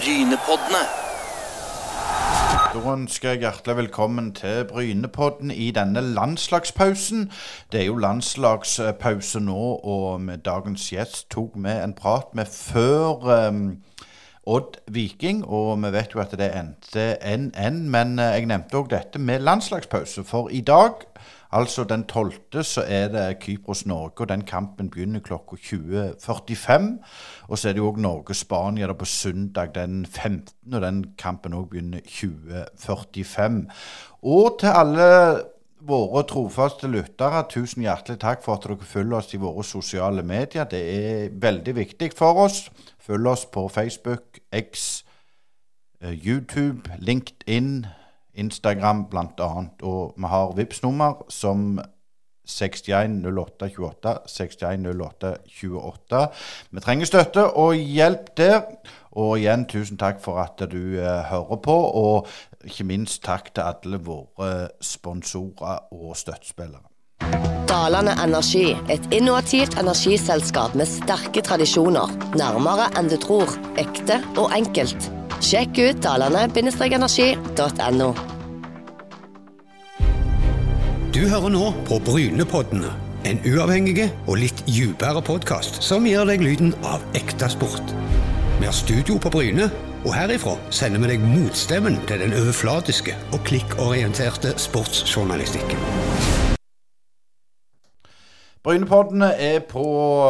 Brynepoddene. Da ønsker jeg hjertelig velkommen til Brynepodden i denne landslagspausen. Det er jo landslagspause nå, og med dagens gjest tok vi en prat med før um, Odd Viking, og vi vet jo at det endte 1-1. Men eh, jeg nevnte òg dette med landslagspause, for i dag Altså den 12. så er det Kypros-Norge, og den kampen begynner klokka 20.45. Og så er det jo òg Norge-Spania på søndag den 15., og den kampen òg begynner 20.45. Og til alle våre trofaste lyttere, tusen hjertelig takk for at dere følger oss i våre sosiale medier. Det er veldig viktig for oss. Følg oss på Facebook, X, eh, YouTube, LinkedIn. Instagram bl.a. Og vi har vips nummer som 610828. 610828. Vi trenger støtte og hjelp der. Og igjen, tusen takk for at du eh, hører på, og ikke minst takk til alle våre sponsorer og støttespillere. Dalane Energi, et innovativt energiselskap med sterke tradisjoner. Nærmere enn du tror. Ekte og enkelt. Sjekk ut dalane-energi.no. Du hører nå på Brynepoddene. En uavhengig og litt dypere podkast som gir deg lyden av ekte sport. Vi har studio på Bryne, og herifra sender vi deg motstemmen til den overflatiske og klikkorienterte sportsjournalistikken. Brynepoddene er på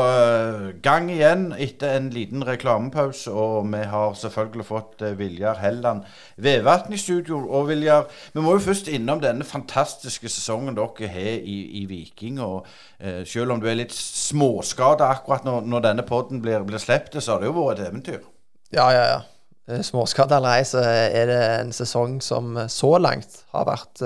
uh, gang igjen etter en liten reklamepause. Og vi har selvfølgelig fått uh, Viljar Helland Vevatn i studio. Og Viljar, vi må jo først innom denne fantastiske sesongen dere har i, i Viking. Og eh, selv om du er litt småskada akkurat når, når denne podden blir, blir sluppet, så har det jo vært et eventyr. Ja, ja, ja. Småskada eller ei, så er det en sesong som så langt har vært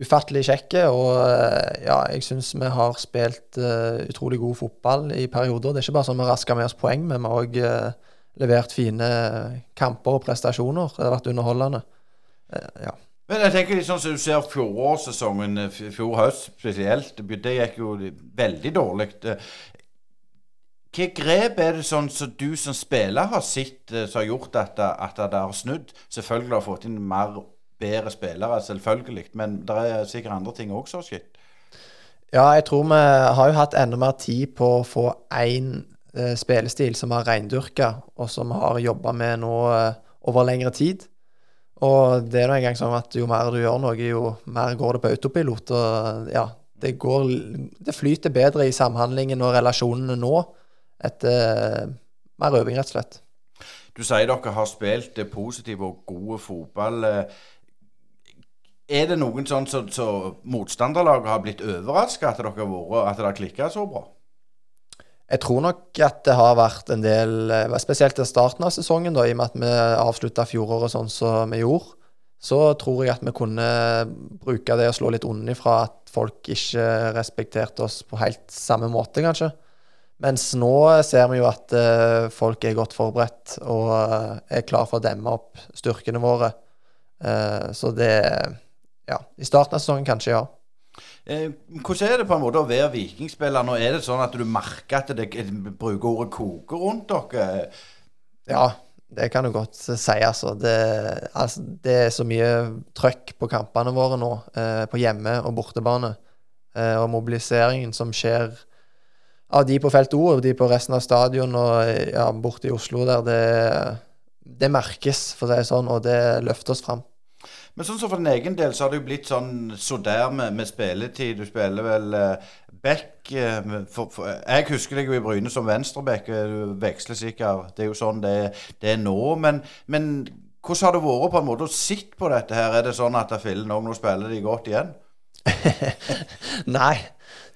ufattelig kjekke. Og eh, ja, jeg syns vi har spilt uh, utrolig god fotball i perioder. Det er ikke bare sånn vi rasker med oss poeng, men vi har òg uh, levert fine kamper og prestasjoner. Det har vært underholdende. Uh, ja. Men jeg tenker litt sånn som du ser fjorårssesongen, fjor høst spesielt. Det gikk jo veldig dårlig. Hva grep er det sånn som du som spiller har sett som har gjort at, at det har snudd? Selvfølgelig har du fått inn mer bedre spillere, selvfølgelig. Men det er sikkert andre ting òg som har skjedd. Ja, jeg tror vi har jo hatt enda mer tid på å få én eh, spillestil som har reindyrka, og som vi har jobba med nå eh, over lengre tid. Og det er nå engang sånn at jo mer du gjør noe, jo mer går det på autopilot. Og ja, det går Det flyter bedre i samhandlingen og relasjonene nå etter eh, mer øving, rett og slett. Du sier dere har spilt positiv og gode fotball. Eh, er det noen sånn som så, så motstanderlaget har blitt overraska at, dere har har klikka så bra? Jeg tror nok at det har vært en del eh, Spesielt i starten av sesongen, da, i og med at vi avslutta fjoråret sånn som vi gjorde. Så tror jeg at vi kunne bruke det å slå litt unnifra at folk ikke respekterte oss på helt samme måte, kanskje. Mens nå ser vi jo at uh, folk er godt forberedt og uh, er klar for å demme opp styrkene våre. Så det ja, I starten av sesongen kanskje, ja. Eh, hvordan er det på en måte å være vikingspiller? Nå er det sånn at du merker at det, bruker ordet 'koker' rundt dere? Ja, det kan du godt si, altså. Det, altså, det er så mye trøkk på kampene våre nå, eh, på hjemme- og bortebane. Eh, og mobiliseringen som skjer av de på felt O og de på resten av stadion og ja, borte i Oslo der, det, det merkes, for å si det sånn, og det løfter oss fram. Men sånn som for din egen del, så har det jo blitt sånn så der med, med spilletid. Du spiller vel eh, back uh, for, for, Jeg husker deg jo i Bryne som venstreback. Eh, du veksler sikkert. Det er jo sånn det, det er nå. Men, men, hvordan har det vært på en måte å sitte på dette her? Er det sånn at fillen òg nå spiller de godt igjen? Nei,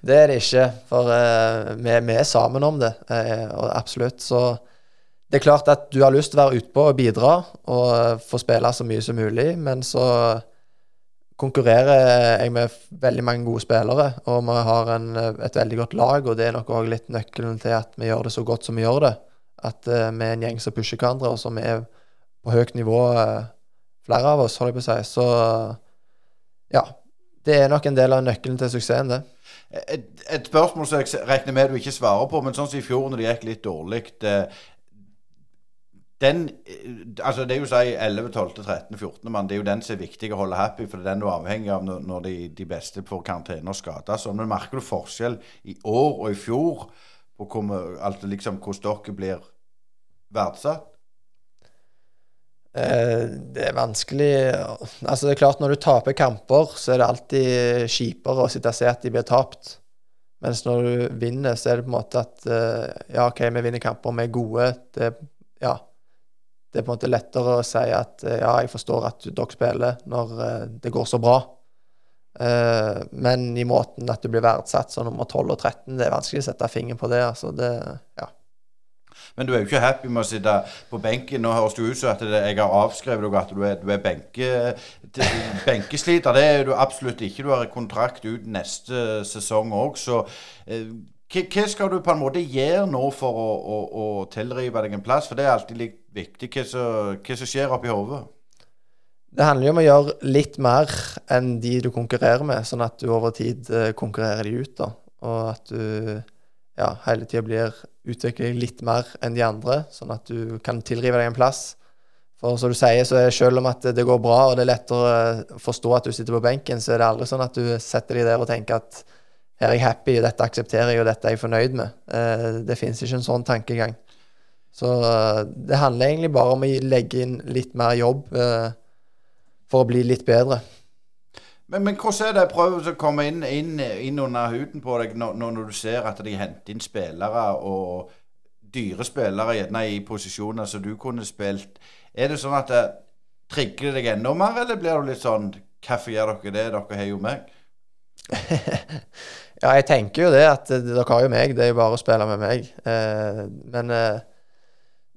det er det ikke. For uh, vi, vi, er sammen om det. og absolutt. Så det er klart at du har lyst til å være utpå og bidra og eh, få spille så mye som mulig, men så konkurrerer jeg med veldig mange gode spillere, og vi har en, et veldig godt lag, og det er nok òg litt nøkkelen til at vi gjør det så godt som vi gjør det. At uh, vi er en gjeng som pusher hverandre, og som er på høyt nivå, uh, flere av oss, holder jeg på å si. Så ja. Det er nok en del av nøkkelen til suksessen, det. Et, et, spørsmål som jeg regner med du ikke svarer på, men sånn som i fjor når det gikk litt dårlig den eh, Altså, det er jo si 11, 12, 13, 14 mann. Det er jo den som er viktig å holde happy, for det er den du er avhengig av når, når de, de, beste får karantene og skader. Så men merker du forskjell i år og i fjor på hvor, altså liksom, hvordan dere blir verdsatt? Eh, det er vanskelig Altså, det er klart, når du taper kamper, så er det alltid kjipere å sitte og se at de blir tapt. Mens når du vinner, så er det på en måte at eh, Ja, OK, vi vinner kamper, vi er gode. Det, ja, det er på en måte lettere å si at eh, ja, jeg forstår at dere spiller når det går så bra. Men i måten at du blir verdsatt som nummer 12 og 13, det er vanskelig å sette fingeren på det. altså det, ja. Men du er jo ikke happy med å sitte på benken. Nå høres det ut som at jeg har avskrevet deg at du er, du er benke, benkesliter. Det er du absolutt ikke. Du har kontrakt ut neste sesong òg, så eh, hva skal du på en måte gjøre nå for å, å, å tilrive deg en plass? For det er alltid litt viktig hva som, skjer oppi hodet. Det handler jo om å gjøre litt mer enn de du konkurrerer med, sånn at du over tid eh, konkurrerer de ut. da, Og at du ja, hele tida blir utvikle litt mer enn de andre, sånn at du kan tilrive deg en plass. For som du sier, så er selv om at det går bra, og det er lettere å forstå at du sitter på benken, så er det aldri sånn at du setter deg der og tenker at her er jeg happy, dette aksepterer jeg, og dette er jeg fornøyd med. Eh, det fins ikke en sånn tankegang. Så eh, det handler egentlig bare om å legge inn litt mer jobb eh, for å bli litt bedre. Men, men, hvordan er det? Prøv å komme inn, inn, inn under huden på deg når, når, du ser at de henter inn spillere, og dyre spillere gjerne i posisjoner som du kunne spilt. Er det sånn at det trigger deg enda mer, eller blir du litt sånn Hvorfor gjør dere det? Dere har jo meg. ja, jeg tenker jo det, at dere har jo meg. Det er jo bare å spille med meg. Eh, men eh,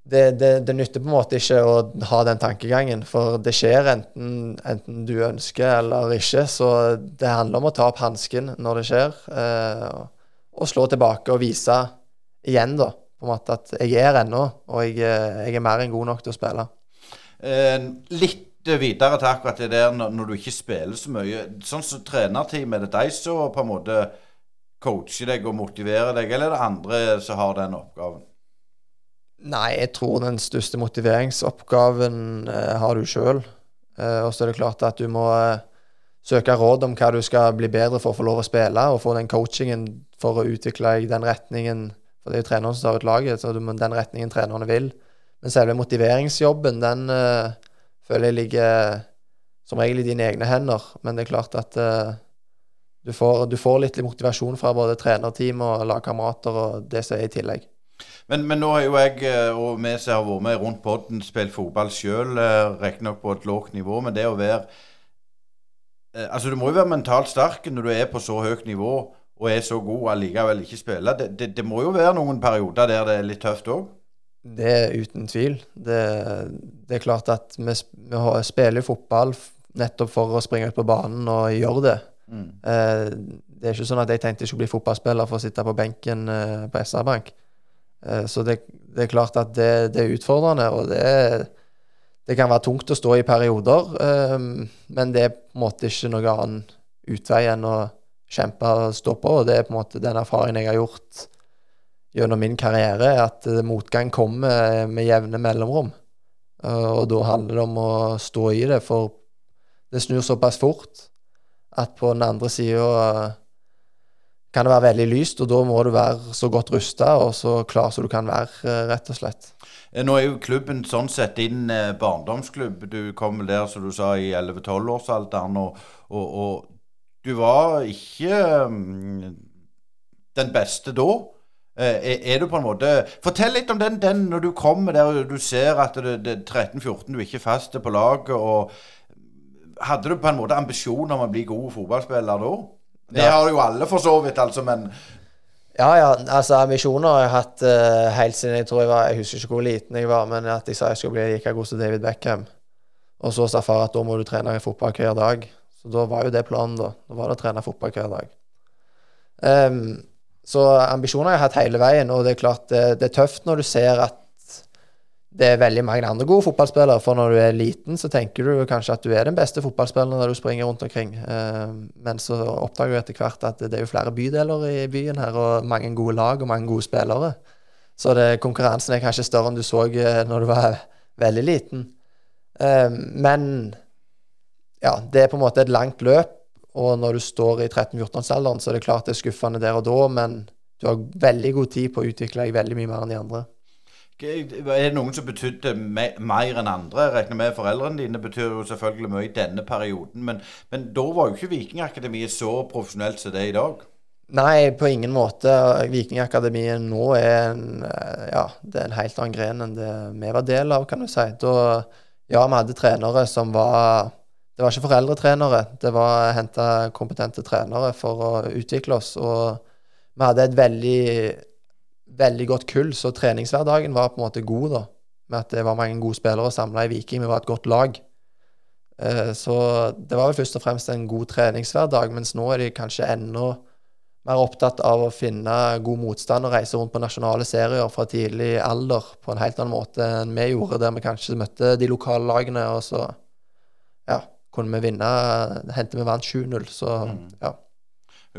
det, det, det, nytter på en måte ikke å ha den tankegangen, for det skjer enten, enten du ønsker eller ikke. Så det handler om å ta opp hansken når det skjer, eh, og slå tilbake og vise igjen, da, på en måte at jeg er ennå, og jeg, jeg, er mer enn god nok til å spille. Eh, litt videre til akkurat det der når, når, du ikke spiller så mye. Sånn som trenerteamet, er det de som på en måte coacher deg og motiverer deg, eller er det andre som har den oppgaven? Nei, jeg tror den største motiveringsoppgaven eh, har du sjøl. Eh, og så er det klart at du må eh, søke råd om hva du skal bli bedre for å få lov å spille, og få den coachingen for å utvikle deg den retningen. For det er jo treneren som tar ut laget, så du må den retningen trenerne vil. Men selve motiveringsjobben, den uh, føler jeg ligger som regel i dine egne hender. Men det er klart at uh, du, får, du får litt motivasjon fra både trenerteam og lagkamerater og det som er i tillegg. Men, men, nå har jo jeg eh, og vi som har vært med rundt podden, spilt fotball sjøl, eh, riktignok på et lågt nivå. Men det å være eh, Altså, du må jo være mentalt sterk når du er på så høyt nivå og er så god og allikevel ikke spiller. Det, det, det, må jo være noen perioder der det er litt tøft òg? Det er uten tvil. Det, det er klart at vi, vi, spiller fotball nettopp for å springe ut på banen og gjøre det. Mm. det er ikke sånn at jeg tenkte jeg skulle bli fotballspiller for å sitte på benken på SR-Bank. Eh, så det, det, er klart at det, det er utfordrende, og det, det, kan være tungt å stå i perioder. Eh, men det er på en måte ikke noen annen utvei enn å kjempe og stå på. Og det er på en måte den erfaringen jeg har gjort gjennom min karriere, at motgang kommer med jevne mellomrom. Eh, og da handler det om å stå i det, for det snur såpass fort at på den andre sida kan det være veldig lyst, og da må du være så godt rusta og så klar som du kan være, eh, rett og slett. Eh, nå er jo klubben sånn sett din eh, barndomsklubb. Du kom der, som du sa, i 11-12-årsalderen, og, og, og, du var ikke um, den beste da. Er, du på en måte Fortell litt om den, den når du kommer der og du ser at det, det 13-14, du er ikke fast på laget. og Hadde du på en måte ambisjon om å bli god fotballspiller da? Det ja. har jo alle for så vidt, altså, men Ja, ja. Altså, ambisjoner har jeg hatt uh, helt siden jeg tror jeg var Jeg husker ikke hvor liten jeg var, men at jeg sa jeg skulle bli like god som David Beckham. Og så sa far at da må du trene fotball hver dag. Så da var jo det planen, da. Da var det å trene fotball hver dag. Um, så ambisjoner har jeg hatt hele veien, og det er klart det, det er tøft når du ser at det er veldig mange andre gode fotballspillere. For når du er liten, så tenker du kanskje at du er den beste fotballspilleren når du springer rundt omkring. Eh, men så oppdager du etter hvert at det er jo flere bydeler i byen her, og mange gode lag og mange gode spillere. Så det, konkurransen er kanskje større enn du så eh, når du var veldig liten. Eh, men ja, det er på en måte et langt løp, og når du står i 13-14-årsalderen, så er det klart det er skuffende der og da, men du har veldig god tid på å utvikle deg veldig mye mer enn de andre. Er det noen som betydde me mer enn andre? Jeg regner med Foreldrene dine betyr jo selvfølgelig mye i denne perioden. Men, men da var jo ikke Vikingakademiet så profesjonelt som det er i dag? Nei, på ingen måte. Vikingakademiet nå er en, ja, er en helt annen gren enn det vi var del av, kan du si. Da, ja, vi hadde trenere som var Det var ikke foreldretrenere. Det var henta kompetente trenere for å utvikle oss. Og vi hadde et veldig veldig godt kull, så treningshverdagen var på en måte god, da. Med at det var mange gode spillere samla i Viking. Vi var et godt lag. Eh, så det var vel først og fremst en god treningshverdag, mens nå er de kanskje enda mer opptatt av å finne god motstand og reise rundt på nasjonale serier fra tidlig alder på en helt annen måte enn vi gjorde, der vi kanskje møtte de lokale lagene, og så ja, kunne vi vinne. Hente vi vant 7-0, så mm. ja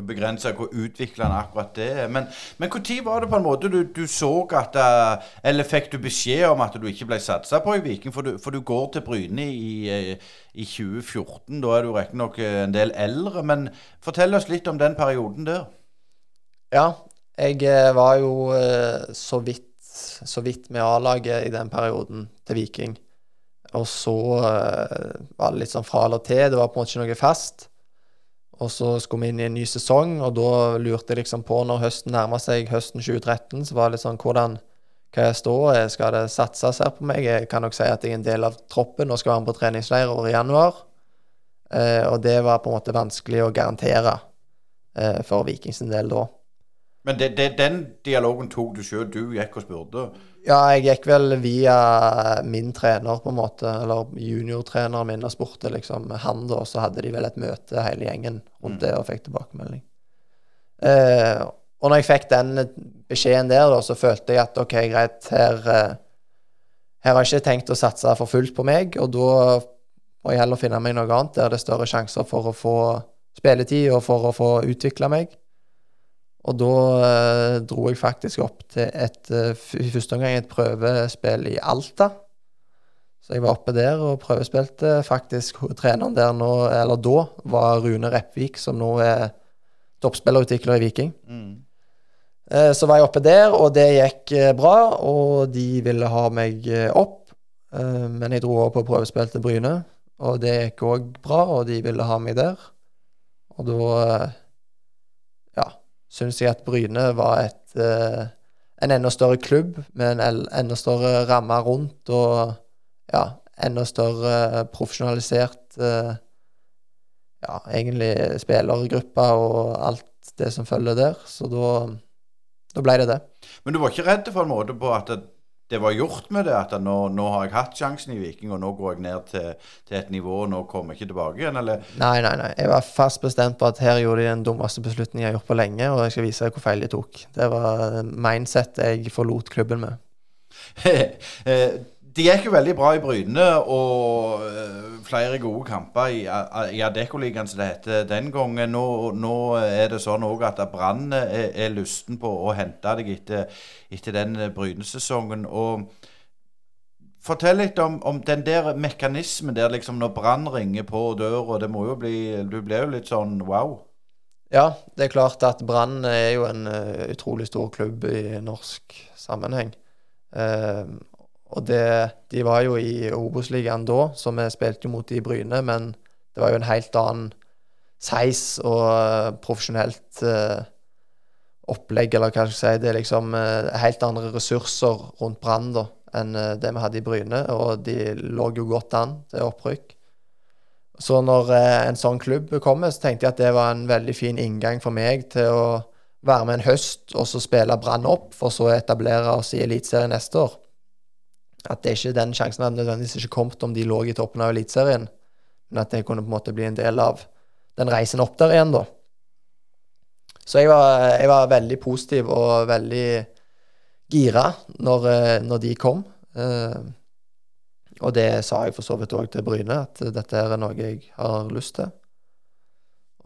begrensa hvor utviklende akkurat det er. Men, når var det på en måte du, du, så at eh, Eller fikk du beskjed om at du ikke ble satsa på i Viking? For du, for du går til Bryne i, eh, i 2014. Da er du riktignok eh, en del eldre. Men fortell oss litt om den perioden der. Ja, jeg var jo så vidt, så vidt med A-laget i den perioden til Viking. Og så var det litt sånn fra eller til. Det var på en måte ikke noe fast. Og så skulle vi inn i en ny sesong, og da lurte jeg liksom på, når høsten nærma seg høsten 2013, så var det litt sånn hvordan kan jeg stå? Skal det satses her på meg? Jeg kan nok si at jeg er en del av troppen og skal være med på treningsleir i januar. Eh, og det var på en måte vanskelig å garantere eh, for Vikings del da. Men det, det, den dialogen tok du sjøl? Du gikk og spurte? Ja, jeg gikk vel via min trener, på en måte, eller juniortreneren min og spurte liksom han, da. Så hadde de vel et møte, hele gjengen, rundt mm. det, og fikk tilbakemelding. Eh, og når jeg fikk den beskjeden der, da, så følte jeg at OK, greit, her, eh, her har jeg ikke tenkt å satse for fullt på meg, og da må jeg heller finne meg noe annet der det er større sjanser for å få spilletid og for å få utvikla meg. Og da eh, dro jeg faktisk opp til et eh, i første omgang et prøvespill i Alta. Så jeg var oppe der og prøvespilte. Faktisk treneren der nå, eller da, var Rune Repvik, som nå er toppspillerutvikler i Viking. Mm. Eh, så var jeg oppe der, og det gikk eh, bra, og de ville ha meg opp. Eh, men jeg dro over på prøvespill til Bryne, og det gikk òg bra, og de ville ha meg der. Og da syns jeg at Bryne var et, uh, en enda større klubb med en enda større ramme rundt, og ja, enda større profesjonalisert uh, ja, egentlig spillergruppe og alt det som følger der. Så da, da ble det det. Men du var ikke redd for en måte på at det det var gjort med det. At nå, nå, har jeg hatt sjansen i Viking, og nå går jeg ned til, til, et nivå, og nå kommer jeg ikke tilbake igjen, eller? Nei, nei, nei. Jeg var fast bestemt på at her gjorde de den dummeste beslutningen jeg har gjort på lenge, og jeg skal vise deg hvor feil de tok. Det var mindset jeg forlot klubben med. Eh, det gikk jo veldig bra i Bryne, og uh, flere gode kamper i, i Adeccoligaen, som det heter den gangen. Nå, nå er det sånn òg at Brann er, er, lysten på å hente deg etter, etter den Bryne-sesongen. og Fortell litt om, om, den der mekanismen der liksom når Brann ringer på døra. Det må jo bli Du blir jo litt sånn wow. Ja, det er klart at Brann er jo en utrolig stor klubb i norsk sammenheng. Uh, og det, de var jo i Obos-ligaen da, så vi spilte jo mot de i Bryne, men det var jo en helt annen seis og uh, profesjonelt uh, opplegg, eller hva skal jeg si. Det er liksom uh, helt andre ressurser rundt Brann da, enn det vi hadde i Bryne, og de lå jo godt an til opprykk. Så når en sånn klubb kommer, så tenkte jeg at det var en veldig fin inngang for meg til å være med en høst og så spille Brann opp, for så å etablere oss i Eliteserien neste år at det ikke den sjansen hadde nødvendigvis ikke kommet om de lå i toppen av Eliteserien, men at det kunne på en måte bli en del av den reisen opp der igjen, da. Så jeg var, jeg var veldig positiv og veldig gira når, når de kom. Eh, og det sa jeg for så vidt òg til Bryne, at dette er noe jeg har lyst til.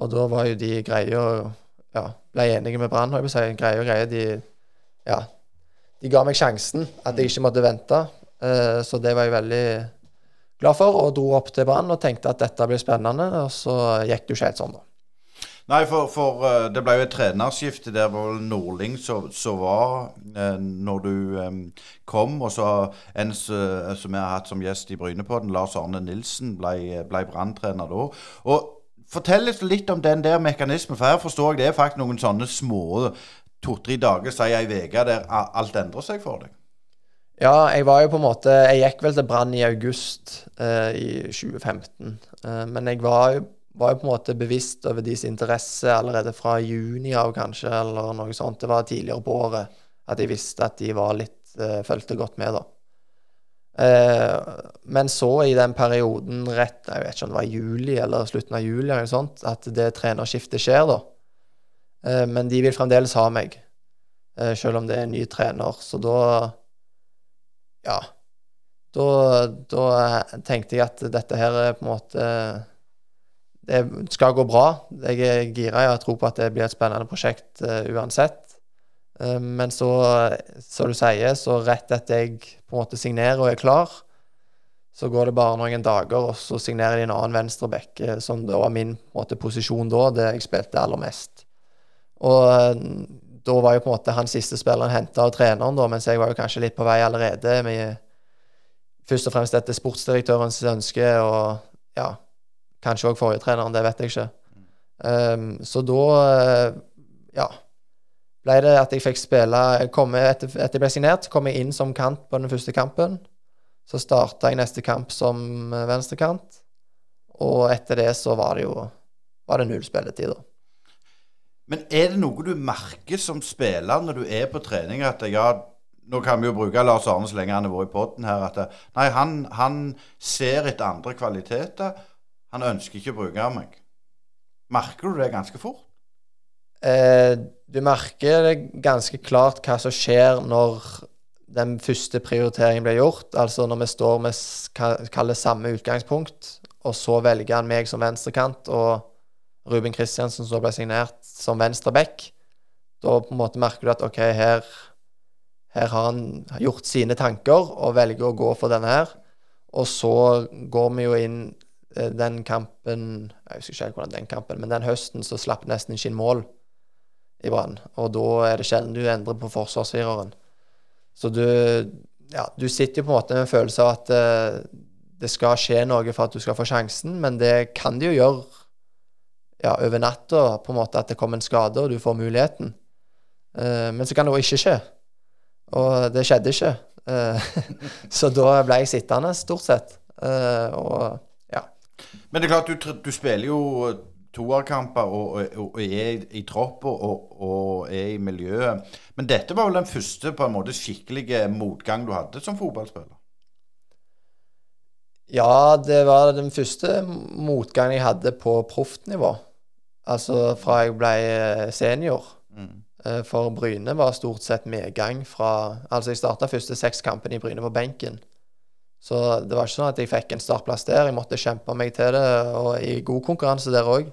Og da var jo de greie og ja, ble enige med Brann, har jeg på å si. Greie og greie. De, ja, de ga meg sjansen, at jeg ikke måtte vente. Eh, så det var jeg veldig glad for, og dro opp til Brann og tenkte at dette blir spennende. Og så gikk det jo ikke helt sånn, da. Nei, for, for eh, det ble jo et trenerskifte. Var vel Nordling som var eh, når du kom. Og så en som jeg har hatt som gjest i Brynepodden, Lars Arne Nilsen, ble, ble branntrener da. Og Fortell litt om den der mekanismen, for her forstår jeg det er faktisk noen sånne små to-tre dager, si ei uke, der alt endrer seg for deg. Ja, jeg var jo på en måte Jeg gikk vel til Brann i august eh, i 2015. Eh, men jeg var jo, var jo, på en måte bevisst over deres interesse allerede fra juni av, kanskje, eller noe sånt. Det var tidligere på året at jeg visste at de var litt eh, fulgte godt med, da. Eh, men så, i den perioden rett Jeg vet ikke om det var juli eller slutten av juli, eller noe sånt, at det trenerskiftet skjer, da. Eh, men de vil fremdeles ha meg, eh, selv om det er en ny trener. Så da Ja. Da, da tenkte jeg at dette her er på en måte Det skal gå bra. Jeg er gira. Jeg har tro på at det blir et spennende prosjekt uansett. Eh, men så, som du sier, så rett etter jeg på en måte signerer og er klar, så går det bare noen dager, og så signerer de en annen venstreback, eh, som da var min måte, posisjon da, det jeg spilte aller mest. Og da var jo på en måte han siste spilleren henta av treneren, da, mens jeg var jo kanskje litt på vei allerede. med Først og fremst etter sportsdirektørens ønske, og ja, kanskje òg forrige treneren, det vet jeg ikke. Um, så da, ja ble det at jeg fikk spille komme, etter, etter jeg ble signert, kom jeg inn som kant på den første kampen. Så starta jeg neste kamp som eh, venstrekant. Og etter det så var det jo var det null spilletid, da. Men er det noe du merker som spiller når du er på trening, at ja, nå kan vi jo bruke Lars Arne så lenge han har vært i poden her, at nei, han, han ser etter andre kvaliteter. Han ønsker ikke å bruke meg. Merker du det ganske fort? Eh, du merker det ganske klart hva som skjer når den første prioriteringen blir gjort. Altså når vi står med samme utgangspunkt, og så velger han meg som venstrekant og Ruben Kristiansen som ble signert som venstre back. Da på en måte merker du at OK, her, her har han gjort sine tanker og velger å gå for denne her. Og så går vi jo inn eh, den kampen Jeg husker ikke helt hvordan den kampen, men den høsten så slapp nesten ikke inn mål i Brann. Og da er det sjelden du endrer på forsvarsfireren. Så du, ja, du sitter jo på en måte med en følelse av at uh, det skal skje noe for at du skal få sjansen, men det kan de jo gjøre ja, over natta, på en måte at det kom en skade, og du får muligheten. Uh, men så kan det òg ikke skje. Og det skjedde ikke. Uh, så da ble jeg sittende, stort sett. og ja. Men det er klart, du, du spiller jo toerkamper og, og, og, er i tropp og, og, er i miljøet. Men dette var vel den første på en måte skikkelige motgang du hadde som fotballspiller? Ja, det var den første motgangen jeg hadde på proffnivå. Altså fra jeg ble eh, senior. Mm. Eh, for Bryne var stort sett medgang fra Altså, jeg starta første seks kampene i Bryne på benken. Så det var ikke sånn at jeg fikk en startplass der. Jeg måtte kjempe meg til det, og i god konkurranse der òg.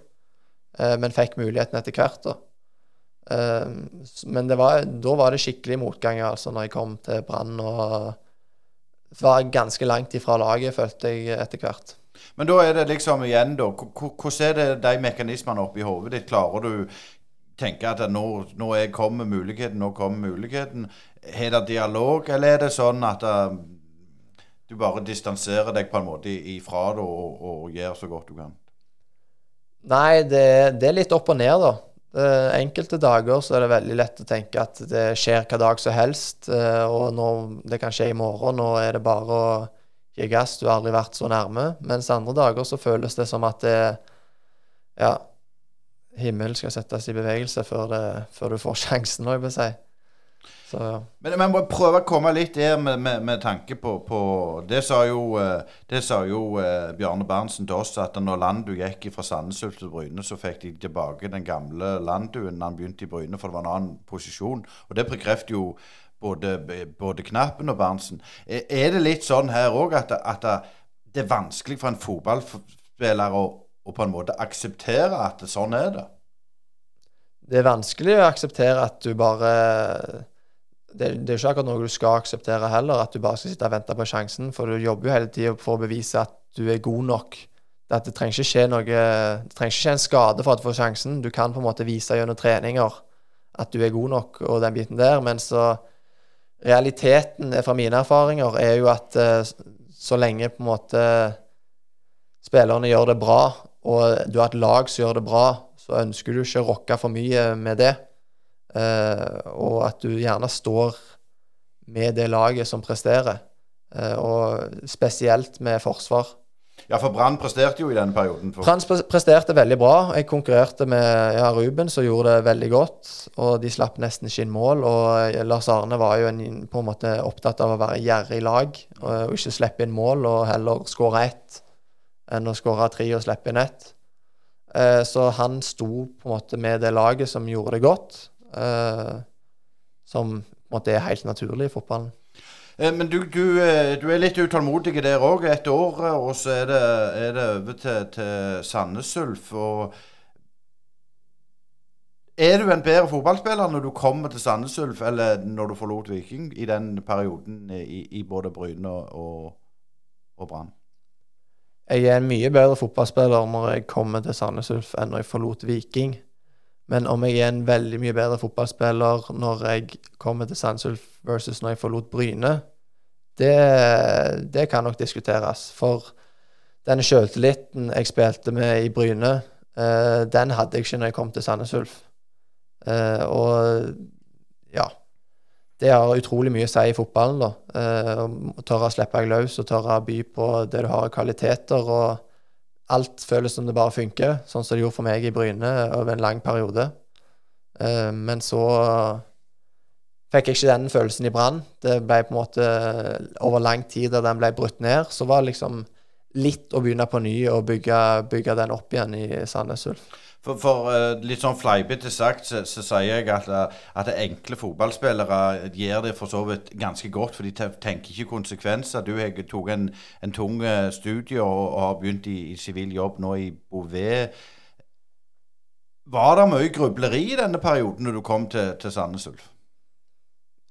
Eh, men fikk muligheten etter hvert. da. Men var, da var det skikkelig motgang, altså, når jeg kom til Brann. og var ganske langt ifra laget, følte jeg etter hvert. Men da er det liksom igjen, da. Hvordan er det de mekanismene oppi hodet ditt? Klarer du tenke at nå, nå er, kommer muligheten, nå kommer muligheten? Har det dialog, eller er det sånn at uh, du bare distanserer deg på en måte ifra det og, og gjør så godt du kan? Nei, det, det, er litt opp og ned, da. Enkelte dager så er det veldig lett å tenke at det skjer hva dag som helst. Eh, og nå, det kan skje i morgen. Nå er det bare å gi gass. Du har aldri vært så nærme. Mens andre dager så føles det som at det Ja, himmelen skal settes i bevegelse før, det, før du får sjansen, holdt jeg si. Så, ja. Men men må prøve å komme litt der med, med, med tanke på, på, Det sa jo, eh, det sa jo uh, Bjarne Berntsen til oss, at når Landu gikk fra Sandnesulf til Bryne, så fikk de tilbake den gamle Landuen han begynte i Bryne, for det var en annen posisjon. Og det bekrefter jo både, både Knappen og Berntsen. Er det litt sånn her òg at, at, det er vanskelig for en fotballspiller å, å på en måte akseptere at det, sånn er det? Det er vanskelig å akseptere at du bare det, det er ikke akkurat noe du skal akseptere heller, at du bare skal sitte og vente på sjansen, for du jobber jo hele tida for å bevise at du er god nok. At det trenger ikke skje noe Det trenger ikke skje en skade for at du får sjansen. Du kan på en måte vise gjennom treninger at du er god nok, og den biten der, men så Realiteten fra mine erfaringer er jo at eh, så lenge på en måte spillerne gjør det bra, og du har et lag som gjør det bra, så ønsker du ikke å rocke for mye med det. Uh, og at du gjerne står med det laget som presterer. Uh, og spesielt med forsvar. Ja, for Brann presterte jo i denne perioden. Brann presterte veldig bra. Jeg konkurrerte med ja, Ruben, som gjorde det veldig godt. Og de slapp nesten ikke inn mål. Og Lars Arne var jo en, på en måte opptatt av å være gjerrig lag og, ikke slippe inn mål, og heller skåre ett enn å skåre tre og slippe inn ett. Uh, så han sto på en måte med det laget som gjorde det godt. Uh, som på en måte er helt naturlig i fotballen. Eh, men du, du, du, er litt utålmodig der òg. Et år, og så er det, er det over til, til Sandnes Ulf. Er du en bedre fotballspiller når du kommer til Sandnes Ulf, eller når du forlot Viking i den perioden i, i både Bryne og, og Brann? Jeg er en mye bedre fotballspiller når jeg kommer til Sandnes Ulf enn når jeg forlot Viking. Men om jeg er en veldig mye bedre fotballspiller når jeg kommer til Sandsulf versus når jeg forlot Bryne, det, det kan nok diskuteres. For denne sjøltilliten jeg spilte med i Bryne, eh, den hadde jeg ikke når jeg kom til Sandnes Ulf. Eh, og ja Det har utrolig mye å si i fotballen, da. Eh, å tørre å slippe deg løs og tørre å by på det du har av kvaliteter. og alt føles som det bare funker, sånn som det gjorde for meg i Bryne over en lang periode. Uh, men så fikk jeg ikke den følelsen i Brann. Det ble på en måte over lang tid da den ble brutt ned, så var det liksom litt å begynne på ny og bygge, bygge den opp igjen i Sandnes Ulf. For, for uh, litt sånn fleipete sagt, så, så, sier jeg at, eh, at enkle fotballspillere gjør det for så vidt ganske godt, for de tenker ikke konsekvenser. Du har tatt en, en, tung eh, studie og, og, har begynt i sivil jobb nå i Bouvet. Var det mye grubleri i denne perioden når du kom til, til Sandnes Ulf?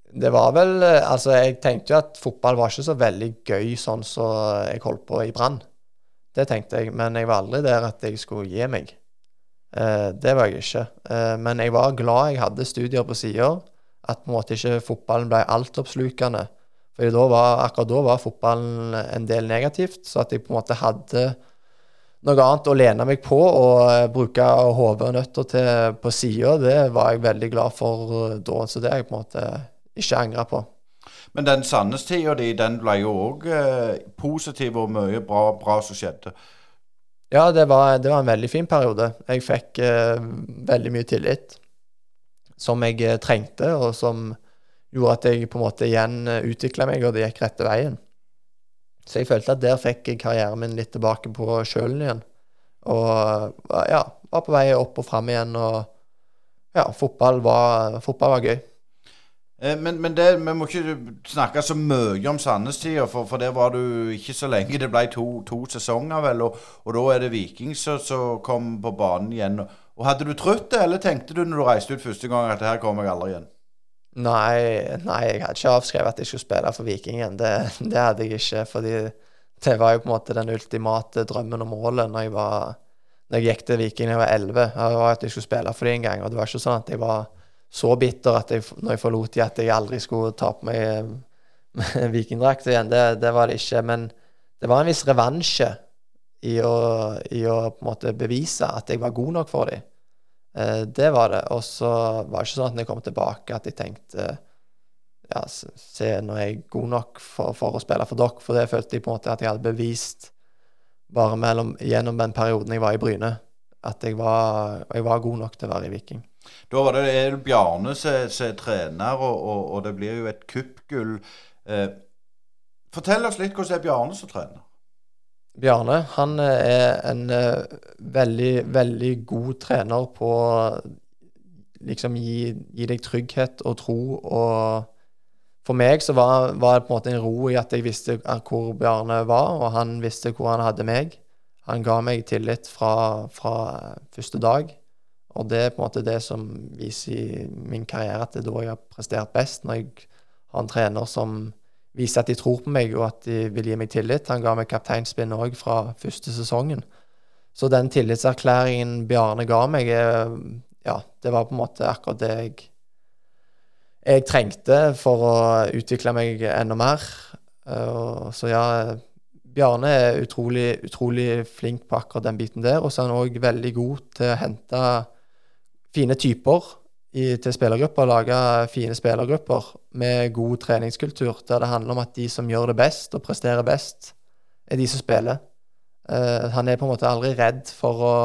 Det var vel Altså, jeg tenkte jo at fotball var ikke så veldig gøy sånn som så jeg holdt på i Brann. Det tenkte jeg, men jeg var aldri der at jeg skulle gi meg. Eh, det var jeg ikke. Eh, men jeg var glad jeg hadde studier på sida. At på en måte ikke fotballen ble altoppslukende. For da var, akkurat da var fotballen en del negativt, så at jeg på en måte hadde noe annet å lene meg på og uh, bruke hodet og nøtter på sida, det var jeg veldig glad for da. Så det har jeg på en måte ikke angra på. Men den Sandnes-tida di, den ble jo òg positiv og mye bra, bra som skjedde. Ja, det var, det var, en veldig fin periode. Jeg fikk eh, veldig mye tillit som jeg eh, trengte, og som gjorde at jeg på en måte igjen eh, utvikla meg, og det gikk rette veien. Så jeg følte at der fikk karrieren min litt tilbake på kjølen igjen. Og ja, var på vei opp og fram igjen, og ja, fotball var, fotball var gøy. Eh, men, men det, vi må ikke snakke så mye om Sandnes-tida, for, for, der var du ikke så lenge. Det ble to, to sesonger, vel, og, og, da er det Viking som kom på banen igjen. Og Hadde du trodd det, eller tenkte du når du reiste ut første gang at her kommer jeg aldri igjen? Nei, nei, jeg hadde ikke avskrevet at jeg skulle spille for Viking igjen. Det, det, hadde jeg ikke. fordi det var jo på en måte den ultimate drømmen og målet når jeg, var, når jeg gikk til Viking da jeg var 11. Det var at jeg skulle spille for dem en gang. Og det var ikke sånn at jeg var så bitter at jeg, når jeg forlot de, at jeg aldri skulle ta på meg vikingdrakt igjen. Det, det, var det ikke. Men det var en viss revansje i å, i å på en måte bevise at jeg var god nok for dem. Eh, det var det. Og så var det ikke sånn at når jeg kom tilbake, at jeg tenkte ja, se, nå er jeg god nok for, for, å spille for dere. For det følte jeg på en måte at jeg hadde bevist bare mellom, gjennom den perioden jeg var i Bryne, at jeg var, jeg var god nok til å være i Viking. Da var det Bjarne som er trener, og, og, og, det blir jo et kuppgull. Eh, fortell oss litt hvordan det er Bjarne som trener. Bjarne han er en uh, veldig, veldig god trener på liksom gi, gi, deg trygghet og tro. Og for meg så var, var, det på en måte en ro i at jeg visste hvor Bjarne var, og han visste hvor han hadde meg. Han ga meg tillit fra, fra første dag. Og det er på en måte det som viser i min karriere at det er da jeg har prestert best. Når jeg har en trener som viser at de tror på meg, og at de vil gi meg tillit. Han ga meg kapteinspinn òg fra første sesongen. Så den tillitserklæringen Bjarne ga meg, ja, det var på en måte akkurat det jeg, jeg trengte for å utvikle meg enda mer. Så ja, Bjarne er utrolig, utrolig flink på akkurat den biten der. Og så er han òg veldig god til å hente fine typer i, til spillergrupper, lage fine spillergrupper med god treningskultur, der det handler om at de som gjør det best og presterer best, er de som spiller. Uh, han er på en måte aldri redd for å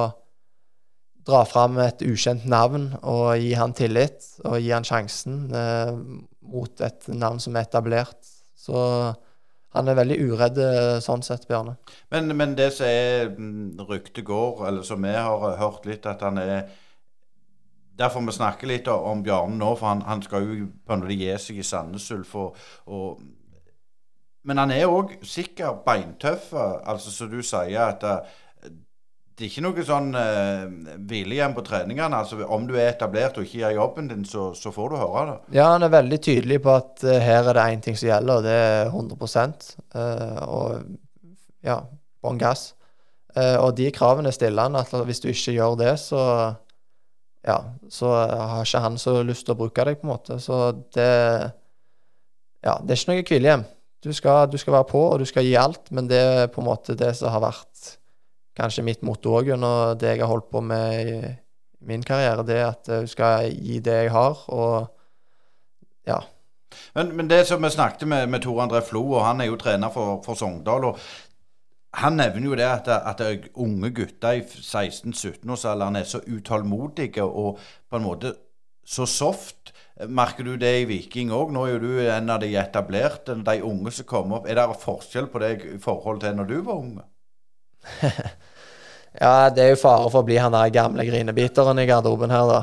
dra fram et ukjent navn og gi han tillit og gi han sjansen uh, mot et navn som er etablert. Så han er veldig uredd eh, sånn sett, Bjarne. Men, men det som er mm, ryktet går, eller som vi har hørt litt, at han er derfor vi snakker litt om Bjarne nå, for han, han skal jo på en måte gi seg i Sandnes Ulf. men han er òg sikkert beintøff, altså som du sier. at uh, det er ikke noe sånn uh, hvilehjem på treningene. altså Om du er etablert og ikke gjør jobben din, så, så, får du høre det. Ja, han er veldig tydelig på at uh, her er det én ting som gjelder, og det er 100 uh, Og ja, bånn gass. og de kravene stiller han at hvis du ikke gjør det, så ja, så har ikke han så lyst til å bruke deg, på en måte. Så det Ja, det er ikke noe hvilehjem. Du skal, du skal være på, og du skal gi alt, men det er på en måte det som har vært kanskje mitt motto òg under det jeg har holdt på med i min karriere. Det er at du skal gi det jeg har, og ja. Men, men det som vi snakket med, med Tor André Flo, og han er jo trener for, for Sogndal. og han nevner jo det at, at unge gutter i 16-17-årsalderen er så utålmodige og på en måte så soft. Merker du det i Viking òg? Nå er jo du en av de etablerte, de unge som kommer opp. Er det forskjell på deg i forhold til når du var unge? ja, det er jo fare for å bli han der gamle grinebiteren i garderoben her, da.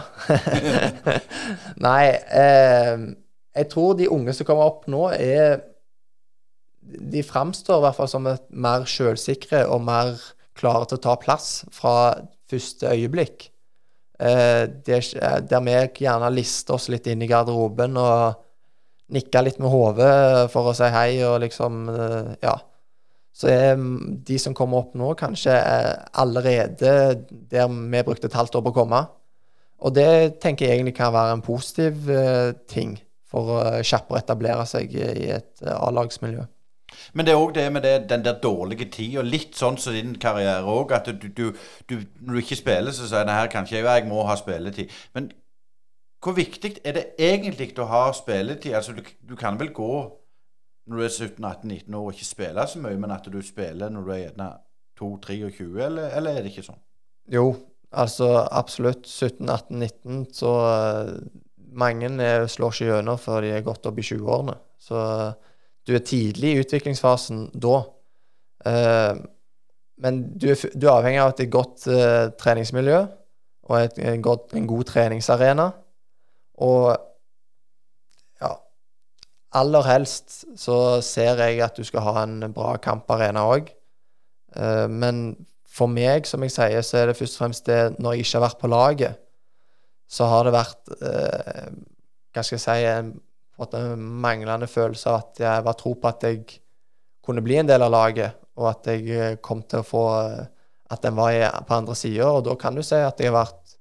Nei, eh, jeg tror de unge som kommer opp nå, er de framstår i hvert fall som mer sjølsikre og mer klare til å ta plass fra første øyeblikk. Eh, der vi gjerne lister oss litt inn i garderoben og nikker litt med hodet for å si hei og liksom eh, Ja. Så er de som kommer opp nå, kanskje allerede der vi brukte et halvt år på å komme. Og det tenker jeg egentlig kan være en positiv eh, ting for å kjappere etablere seg i et A-lagsmiljø. Men det er òg det med det, den der dårlige tida. Litt sånn som din karriere òg. At du, du, du, når du ikke spiller, så sier du her kan ikke jeg, jeg må ha spilletid. Men hvor viktig er det egentlig å ha spilletid? Altså, du, du kan vel gå når du er 17-18-19 år og ikke spille så mye, men at du spiller når du er gjerne 2-23, eller, eller er det ikke sånn? Jo, altså absolutt. 17-18-19 så uh, mange slår ikke gjennom før de er gått opp i 20-årene. Så du er tidlig i utviklingsfasen da. Uh, men du er, du er, avhengig av et godt uh, treningsmiljø og et, en, god, en, god treningsarena. Og ja Aller helst så ser jeg at du skal ha en bra kamparena òg. Eh, men for meg, som jeg sier, så er det først og fremst det når jeg ikke har vært på laget, så har det vært Hva skal jeg si en manglende følelse av at jeg var tro på at jeg kunne bli en del av laget, og at jeg eh, kom til å få eh, At den var på andre sida. Og da kan du si at jeg har vært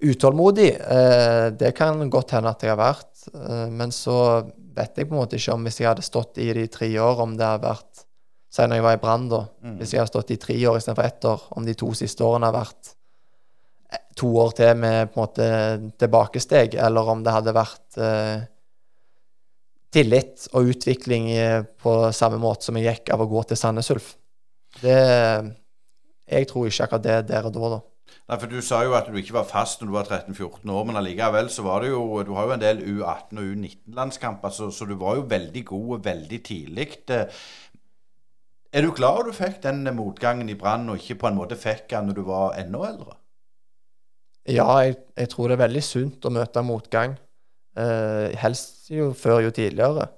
utålmodig. Eh, det kan godt hende at jeg har vært. Men så vet jeg på en måte ikke om hvis jeg hadde stått i de tre år, om det hadde vært Si når jeg var i Brann, da. Mm. Hvis jeg hadde stått i tre år istedenfor ett år, om de to siste årene har vært to år til med på en måte tilbakesteg, eller om det hadde vært tillit og utvikling på samme måte som jeg gikk av å gå til Sandnes Ulf. Det, jeg tror ikke akkurat det der og da, da. Nei, for Du sa jo at du ikke var fast når du var 13-14 år, men allikevel så var det jo Du har jo en del U18- og U19-landskamper, så, så, du var jo veldig god veldig tidlig. Er du glad du fikk den motgangen i Brann, og ikke på en måte fikk den når du var enda eldre? Ja, jeg, jeg tror det er veldig sunt å møte motgang. Uh, helst jo før jo tidligere.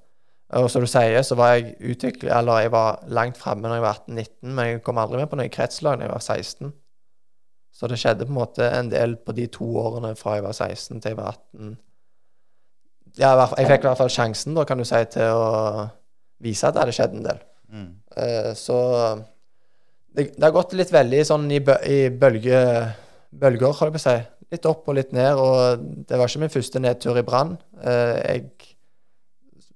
Og som du sier, så var jeg utviklet, eller jeg var langt framme når jeg var 18-19, men jeg kom aldri med på noe kretslag når jeg var 16. Så det skjedde på en måte en del på de to årene fra jeg var 16 til jeg var 18. Ja, jeg fikk i hvert fall sjansen, da, kan du si, til å vise at det hadde skjedd en del. Mm. Uh, så det, det har gått litt veldig sånn i, bø i bølge, bølger, holdt jeg på å si. Litt opp og litt ned. Og det var ikke min første nedtur i Brann. Eh, jeg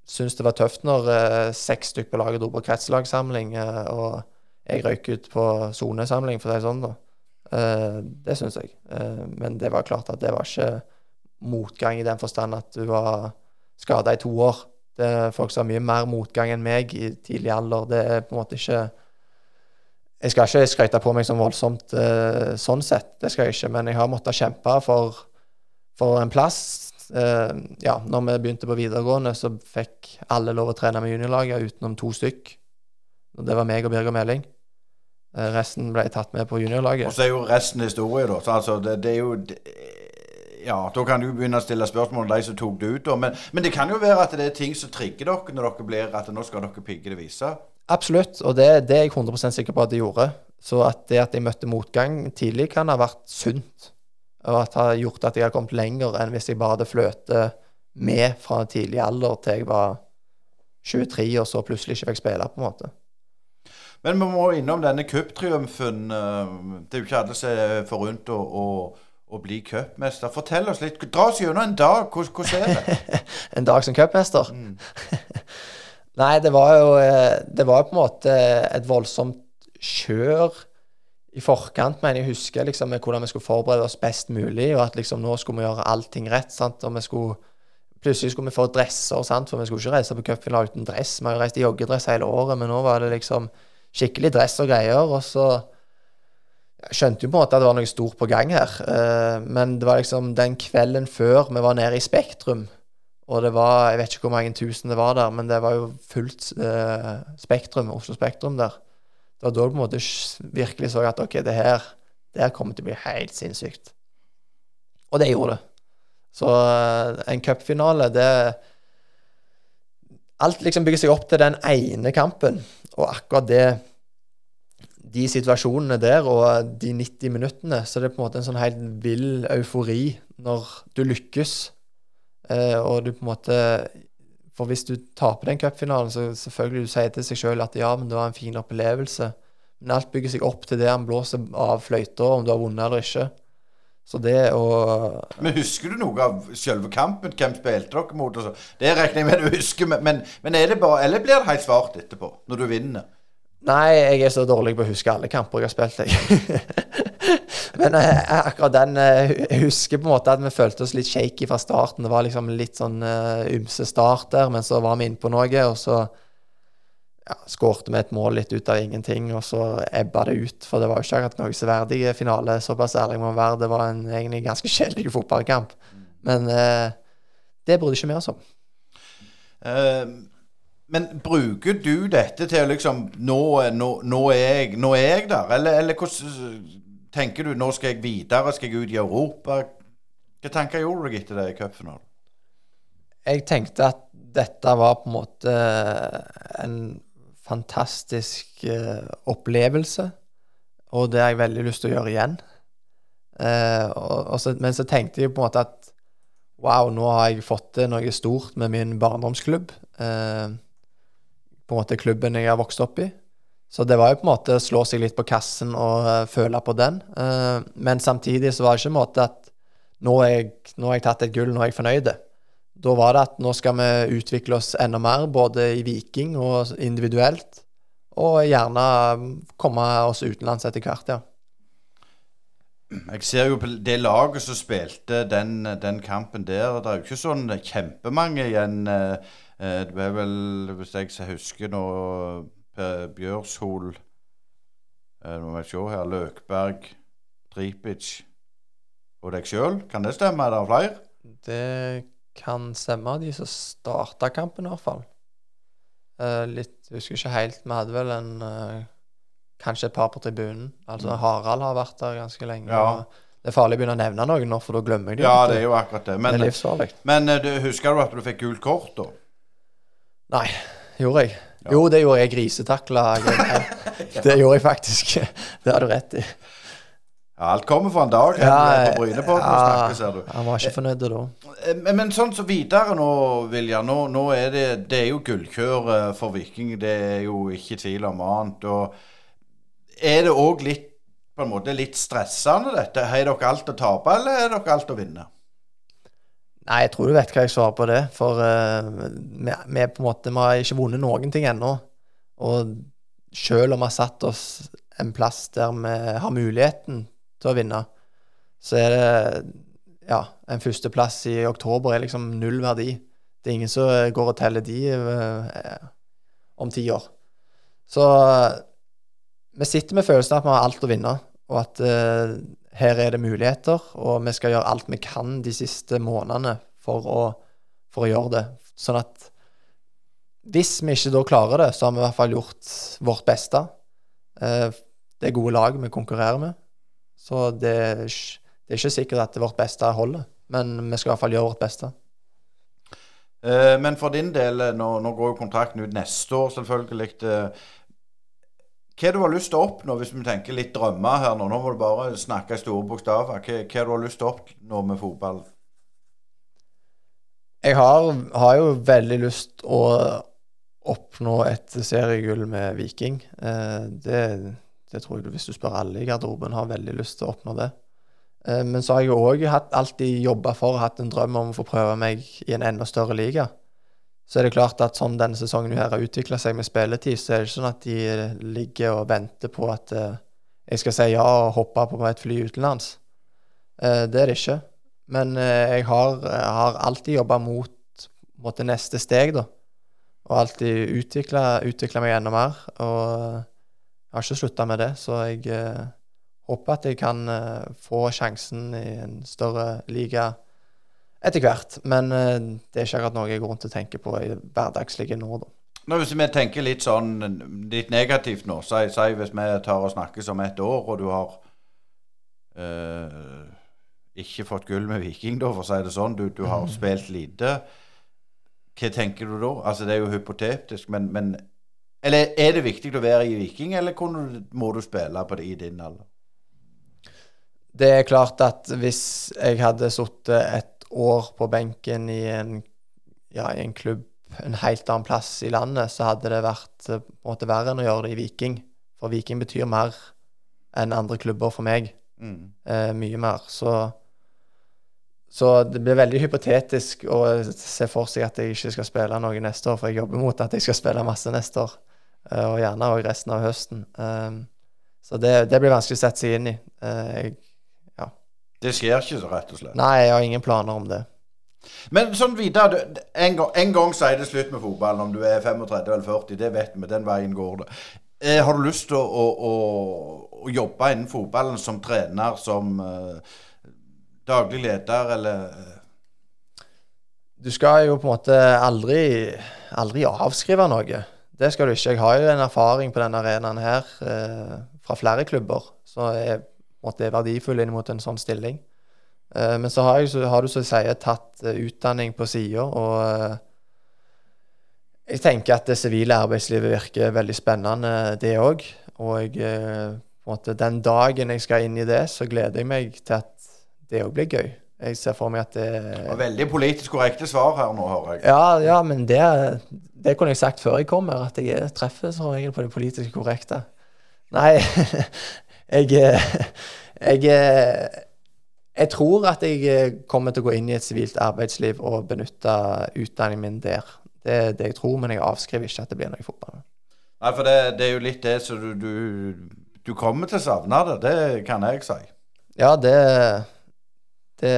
syns det var tøft når eh, seks stykker på laget dro på kretslagssamling, eh, og jeg røyk ut på sonesamling, for å si det sånn, da. Det syns jeg. Men det var klart at det var ikke motgang i den forstand at du var skada i to år. Det er folk som har mye mer motgang enn meg i tidlig alder. Det er på en måte ikke Jeg skal ikke skryte på meg som voldsomt eh, sånn sett, det skal jeg ikke, men jeg har måttet kjempe for, for en plass. Eh, ja, når vi begynte på videregående, så fikk alle lov å trene med juniorlaget utenom to stykk. Og Det var meg og Birger Meling. Eh, resten ble tatt med på juniorlaget. Og så er jo resten historie, da. Så altså, det, det er jo det, Ja, da kan du begynne å stille spørsmål om de som tok det ut, da. Men, men det kan jo være at det er ting som trigger dere når dere blir at nå skal dere pigge det vise. Absolutt, og det, det er jeg 100 sikker på at det gjorde. Så at det at jeg møtte motgang tidlig, kan ha vært sunt. Og at det har gjort at jeg har kommet lenger enn hvis jeg bare hadde fløtet med fra tidlig alder til jeg var 23, og så plutselig ikke fikk spille, på en måte. Men vi må innom denne cuptriumfen. eh, Det er jo ikke alle som er forunt å, å, å bli cupmester. Fortell oss litt. Dra oss gjennom en dag. Hvordan, hvordan er det? En dag som cupmester? Nei, det var jo eh, Det var på en måte et voldsomt kjør i forkant, men jeg husker liksom hvordan vi skulle forberede oss best mulig, og at liksom nå skulle vi gjøre allting rett. sant, og vi skulle Plutselig skulle vi få dresser, sant? for vi skulle ikke reise på cupfinale uten dress. Vi har jo reist i joggedress hele året, men nå var det liksom skikkelig dress og greier. Og så jeg skjønte jo på en måte at det var noe stort på gang her. Eh, men det var liksom den kvelden før vi var nede i Spektrum, og det var Jeg vet ikke hvor mange tusen det var der, men det var jo fullt eh, Spektrum, Oslo Spektrum der. Det var da du på en måte virkelig så at OK, det her det her kommer til å bli helt sinnssykt. Og det gjorde det. Så eh, en cupfinale, det Alt liksom bygger seg opp til den ene kampen, og akkurat det de situasjonene der og de 90 minuttene, så det er på en måte en sånn helt vill eufori når du lykkes. Eh, og du på en måte For hvis du taper den cupfinalen, så selvfølgelig du sier til seg sjøl at ja, men det var en fin opplevelse. Men alt bygger seg opp til det han blåser av fløyta, om du har vunnet eller ikke. Så det å Men Husker du noe av selve kampen? Hvem spilte dere mot? og? Det regner jeg med du husker, men, men er det bare, eller blir det helt svart etterpå, når du vinner? Nei, jeg er så dårlig på å huske alle kamper jeg har spilt, jeg. Men eh, akkurat den eh, Jeg husker på en måte at vi følte oss litt shaky fra starten. Det var liksom litt sånn uh, ymse start der, men så var vi inne på noe, og så ja, skårte vi et mål litt ut av ingenting, og så ebba det ut. For det var jo ikke akkurat noe severdig finale, såpass ærlig må man være. Det var en egentlig ganske kjedelig fotballkamp. Men eh, det brydde ikke vi oss om. Eh, men bruker du dette til å liksom Nå, nå, nå, er, jeg, nå er jeg der? Eller, eller hvordan tenker du Nå skal jeg videre? Skal jeg ut i Europa? Hva tanker gjorde du deg etter det i cupfinalen? jeg tenkte at dette var på en måte en fantastisk eh, opplevelse, og det har jeg veldig lyst til å gjøre igjen. Eh, men så tenkte jeg på en måte at wow, nå har jeg fått til noe stort med min barndomsklubb. Eh, på en måte klubben jeg har vokst opp i. Så det var jo på en måte å slå seg litt på kassen og eh, føle på den. Eh, men samtidig så var det ikke en måte at nå, har jeg, jeg tatt et gull, nå er jeg fornøyd. Da var det at nå skal vi utvikle oss enda mer, både i Viking og individuelt. Og gjerne komme oss utenlands etter hvert, ja. Jeg ser jo på det laget som spilte den, den kampen der. Det er jo ikke sånn kjempemange igjen. eh, eh, Det er vel, hvis jeg husker nå, Bjørshol eh, Nå må jeg se her. Løkberg, Tripic og deg sjøl. Kan det stemme? Er det flere? Det kan stemme, de som starta kampen, i hvert fall. Eh, litt, jeg husker ikke helt. Vi hadde vel en eh, Kanskje et par på tribunen. Altså Harald har vært der ganske lenge. Ja. Det er farlig å begynne å nevne noen nå, for da glemmer jeg det. Ja, det er jo akkurat det. Men, det men du, husker du at du fikk gult kort, da? Nei, gjorde jeg? Jo, det gjorde jeg. Grisetakla. Det gjorde jeg faktisk. Det har du rett i. Ja, alt kommer for en dag Ja, på Bryne på ja, snakker. Han var ikke fornøyd da. Eh, Men, men sånn så videre nå, Vilja. Nå, nå er det, det er jo gullkjør eh, for Viking. Det er jo ikke tvil om annet. Og er det òg litt på en måte litt stressende, dette? Har dere alt å tape, eller har dere alt å vinne? Nei, jeg tror du vet hva jeg svarer på det. For uh, vi, vi, på en måte, vi har ikke vunnet noen ting ennå. Og selv om vi har satt oss en plass der vi har muligheten til å vinne, så er det ja, en førsteplass i oktober er liksom null verdi. Det er ingen som går og teller de uh, om ti år. Så vi sitter med følelsen av at vi har alt å vinne, og at her er det muligheter, og vi skal gjøre alt vi kan de siste månedene for å, for å gjøre det. Sånn at hvis vi ikke da klarer det, så har vi i hvert fall gjort vårt beste. Eh, det er gode lag vi konkurrerer med, så det er, ikke- det er ikke sikkert at vårt beste holder, men vi skal i hvert fall gjøre vårt beste. Eh, Men for din del, eh, nå, nå går jo kontrakten ut neste år, selvfølgelig. Hva du har lyst til å oppnå, hvis vi tenker litt drømmer her nå? Nå må du bare snakke i store bokstaver. Hva, hva du har lyst til å oppnå med fotball? Jeg har, har jo veldig lyst å oppnå et seriegull med Viking. Eh, det, det tror jeg hvis du spør alle i garderoben, har veldig lyst til å oppnå det. Eh, men så har jeg òg alltid jobba for og hatt en drøm om å få prøve meg i en enda større liga. Så er det klart at sånn denne sesongen her har utvikla seg med spilletid, så er det ikke sånn at de ligger og venter på at eh, jeg skal si ja og hoppe på et fly utenlands. Eh, det er det ikke. Men eh, jeg har, har alltid jobba mot måte, neste steg, da. Og alltid utvikla meg enda mer. Og jeg har ikke slutta med det, så jeg eh, håper at jeg kan eh, få sjansen i en større liga etter hvert. Men eh, det er ikke akkurat noe jeg går rundt og tenker på i hverdagslige nå, da. Nå, hvis vi tenker litt sånn litt negativt nå, si, si hvis vi tar og snakkes om et år, og du har eh, ikke fått gull med Viking, da, for å si det sånn. Du, du har spilt lite. Hva tenker du da? Altså, det er jo hypotetisk, men, men Eller er det viktig å være i Viking, eller du- må du spille på det i din alder? Det er klart at hvis jeg hadde sittet et år på benken i en, ja, i en klubb en helt annen plass i landet, så hadde det vært eh, på en måte verre enn å gjøre det i Viking. For Viking betyr mer enn andre klubber for meg. Mm. Eh, mye mer. Så, så det blir veldig hypotetisk å se for seg at jeg ikke skal spille noe neste år, for jeg jobber mot at jeg skal spille masse neste år. Eh, og gjerne òg resten av høsten. Eh, så det, det blir vanskelig å sette seg inn i. Eh, jeg, Det skjer ikke så, rett og slett. nei, jeg har ingen planer om det. Men sånn videre en, gang, en gang så er det slutt med fotballen. Om du er 35 eller 40, det vet vi. Den veien går det. Eh, har du lyst til å, å, å, å jobbe innen fotballen som trener, som eh, daglig leder, eller eh, Du skal jo på en måte aldri, aldri avskrive noe. Det skal du ikke. Jeg har jo en erfaring på denne arenaen her eh, fra flere klubber, så jeg på at det er verdifullt inn mot en sånn stilling. Uh, men så har, jeg, så har du som jeg sier tatt eh, utdanning på sida, og uh, jeg tenker at det sivile arbeidslivet virker veldig spennende, det òg. Og jeg, måte, den dagen jeg skal inn i det, så gleder jeg meg til at det òg blir gøy. Jeg ser for meg at det Det var Veldig politisk korrekte svar her nå, hører jeg. ja, ja, men det, det kunne jeg sagt før jeg kom her, at jeg er- treffer som regel på det politisk korrekte. Nei, jeg, jeg Jeg tror at jeg kommer til å gå inn i et sivilt arbeidsliv og benytte utdanningen min der. Det er det jeg tror, men jeg avskriver ikke at det blir noe i fotball. Nei, for det, det er jo litt det så du, du, du kommer til å savne det. Det kan jeg si. Ja, det Det,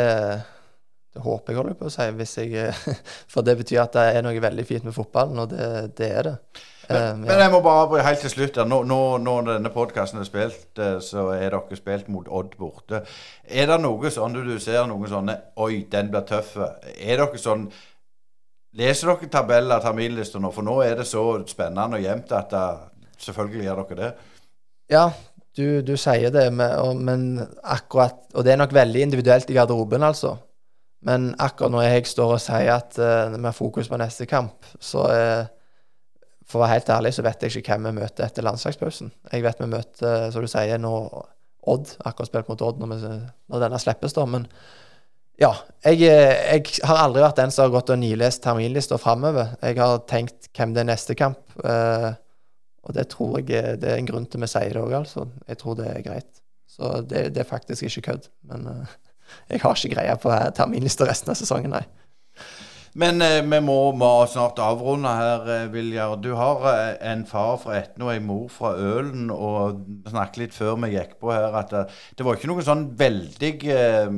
det håper jeg, holder på å si. Jeg, for det betyr at det er noe veldig fint med fotballen, og det, det er det. Eh, Men jeg må bare helt til slutt. Nå, nå, når denne podkasten er spilt, eh, så er dere spilt mot Odd borte. Er det noe sånn du, ser noen sånne Oi, den blir tøff. Er dere sånn Leser dere tabeller, terminlister nå? For nå er det så spennende og jevnt at det, selvfølgelig gjør dere det. Ja, du, du sier det, med, og, men akkurat Og det er nok veldig individuelt i garderoben, altså. Men akkurat når jeg står og sier at uh, vi har fokus på neste kamp, så er uh, For å være helt ærlig så vet jeg ikke hvem vi møter etter landslagspausen. Jeg vet vi møter, som du sier, nå Odd. Akkurat spilt mot Odd når, vi, når denne slippes, da. Men ja, jeg, jeg, har aldri vært den som har gått og nilest terminlista framover. Jeg har tenkt hvem det er neste kamp. Eh, og det tror jeg det er en grunn til vi sier det òg, altså. Jeg tror det er greit. Så det, det er faktisk ikke kødd. Men jeg har ikke greie på terminlista resten av sesongen, nei. Men eh, vi må, må, snart avrunde her, eh, Viljar. Du har eh, en far fra Etne og en mor fra Ølen. Og snakket litt før vi gikk på her at det, eh, det var ikke noen sånn veldig eh,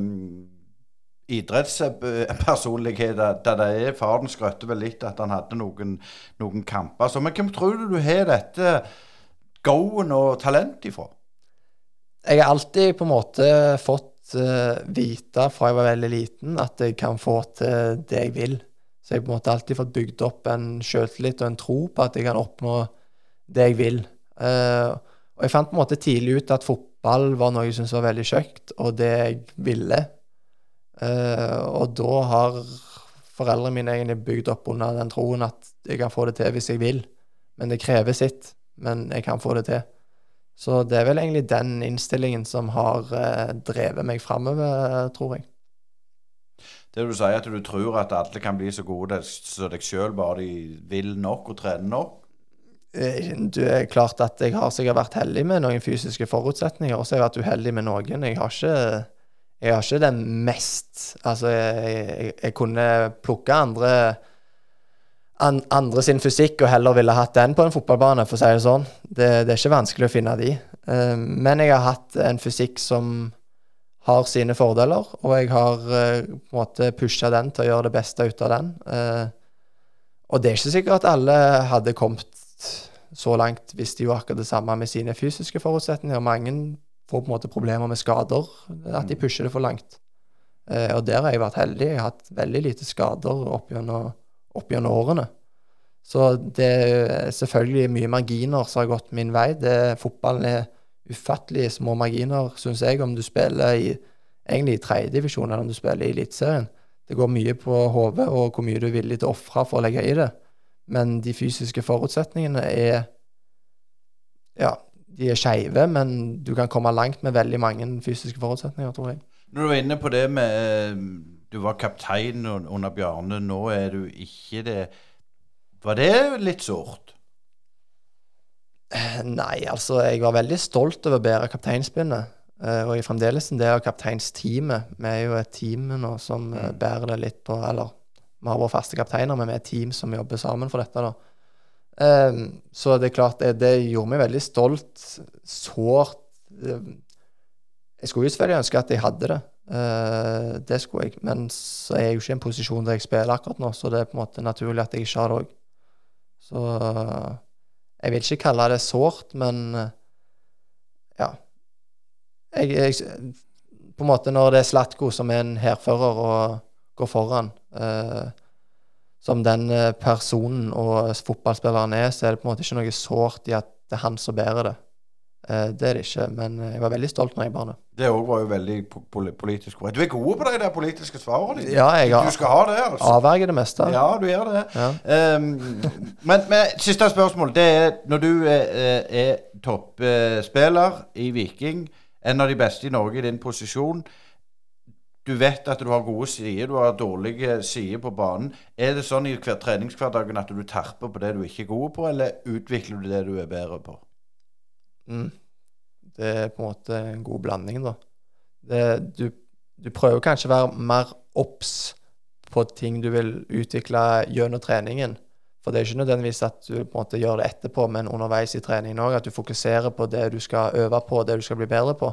idrettspersonlighet da det er. Faren skrøtte vel litt at han hadde noen, noen kamper. Så, men hvem tror du du har dette go-en og talentet ifra? Jeg har alltid på en måte fått vite fra jeg var veldig liten at jeg kan få til det jeg vil. Så jeg på en måte alltid fått bygd opp en selvtillit og en tro på at jeg kan oppnå det jeg vil. Uh, og jeg fant på en måte tidlig ut at fotball var noe jeg syntes var veldig kjekt, og det jeg ville. Uh, og da har foreldrene mine egentlig bygd opp under den troen at jeg kan få det til hvis jeg vil. Men det krever sitt. Men jeg kan få det til. Så det er vel egentlig den innstillingen som har eh, drevet meg framover, tror jeg. Det du sier, at du tror at alle kan bli så gode som deg sjøl, bare de vil nok og trener nok? Du er klart at jeg har sikkert vært heldig med noen fysiske forutsetninger, og så har jeg vært uheldig med noen. Jeg har ikke, jeg har ikke den mest Altså, jeg, jeg, jeg kunne plukke andre an, andre sin fysikk og heller ville hatt den på en fotballbane, for å si det sånn. Det, det er ikke vanskelig å finne de. Uh, men jeg har hatt en fysikk som har sine fordeler, og jeg har uh, på en måte pusha den til å gjøre det beste ut av den. Uh, og det er ikke sikkert at alle hadde kommet så langt hvis de gjorde akkurat det samme med sine fysiske forutsetninger. Mange får på en måte problemer med skader, at de pusher det for langt. Uh, og der har jeg vært heldig. Jeg har hatt veldig lite skader opp gjennom, opp gjennom årene. Så det er selvfølgelig mye marginer som har gått min vei. Det, fotballen er ufattelig små marginer, syns jeg, om du spiller i egentlig i tredjedivisjon eller om du spiller i Eliteserien. Det går mye på hodet og hvor mye du er villig til å ofre for å legge i det. Men de fysiske forutsetningene er Ja, de er skeive, men du kan komme langt med veldig mange fysiske forutsetninger, tror jeg. Når du var inne på det med Du var kaptein under Bjarne, nå er du ikke det. Var det litt sårt? Eh, nei, altså jeg var veldig stolt over å bære kapteinspinnet. Uh, og jeg er fremdeles en del av kapteinsteamet. Vi er jo et team nå som mm. bærer det litt på Eller vi har våre faste kapteiner, men vi er et team som jobber sammen for dette. da. Um, så det er klart, det, det, gjorde meg veldig stolt. Sårt Jeg skulle jo selvfølgelig ønske at jeg hadde det. Det skulle jeg. Men så er jeg jo ikke i en posisjon der jeg spiller akkurat nå, så det er på en måte naturlig at jeg ikke har det òg. Så jeg vil ikke kalle det sårt, men ja. Jeg, jeg, på en måte Når det er Slatko som er en hærfører og går foran, som den personen og fotballspilleren er, så er det på en måte ikke noe sårt i at det er han som bærer det. Eh, det er det ikke, men jeg var veldig stolt når jeg bar det. Det òg var jo veldig politisk korrekt. Du er god på de der politiske svarene dine. Ja, jeg har, du skal ha det. altså. Avverger det meste. Ja, du gjør det. Ja. Um, men, men, siste spørsmål. Det er når du er, er toppspiller i Viking en av de beste i Norge i din posisjon. Du vet at du har gode sider, du har dårlige sider på banen. Er det sånn i hver treningshverdagen at du terper på det du ikke er god på, eller utvikler du det du er bedre på? Mm. Det er på en måte en god blanding, da. Det, du, du, prøver kanskje å være mer obs på ting du vil utvikle gjennom treningen. For det er ikke nødvendigvis at du på en måte gjør det etterpå, men underveis i treningen òg. At du fokuserer på det du skal øve på, det du skal bli bedre på.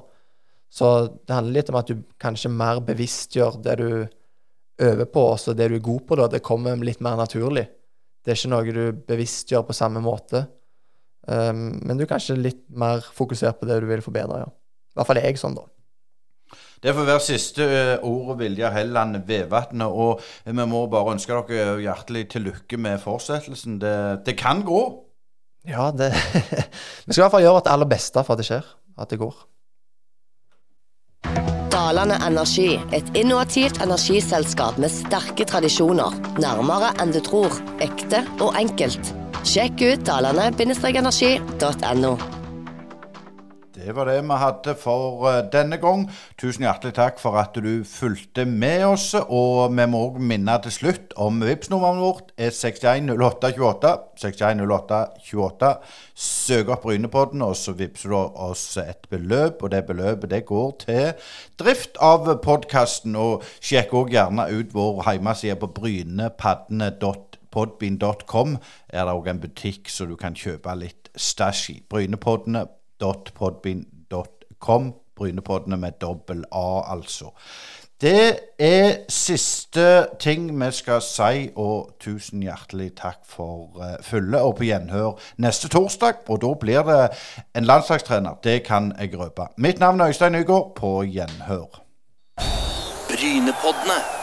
Så det handler litt om at du kanskje mer bevisstgjør det du øver på, også det du er god på. da, Det kommer litt mer naturlig. Det er ikke noe du bevisstgjør på samme måte. Um, men du er kanskje litt mer fokusert på det du vil forbedre. ja. I hvert fall er jeg sånn, da. Det får være siste eh, ordet, Vilja Helland Vevatnet. Og vi må bare ønske dere hjertelig til lykke med fortsettelsen. Det, det kan gå. Ja, det Vi skal i hvert fall gjøre vårt aller beste for at det skjer. At det går. Dalane Energi, et innovativt energiselskap med sterke tradisjoner. Nærmere enn du tror. Ekte og enkelt. Sjekk ut dalane-energi.no. Det var det vi hadde for eh, denne gang. Tusen hjertelig takk for at du fulgte med oss. Og vi må òg minne til slutt om Vipps-nummeret vårt er 610828. 610828. Søk opp Brynepodden, og så vippser du oss et beløp. Og det beløpet det går til drift av podkasten. Og sjekk òg gjerne ut vår hjemmeside på brynepaddene.podbean.com. Er det òg en butikk så du kan kjøpe litt stæsj i. Brynepoddene.podbean.com. Brynepoddene med dobbel A, altså. Det er siste ting vi skal si, og tusen hjertelig takk for uh, følget. Og på gjenhør neste torsdag, og da blir det en landslagstrener. Det kan jeg røpe. Mitt navn er Øystein Nygaard. På gjenhør. Brynepoddene.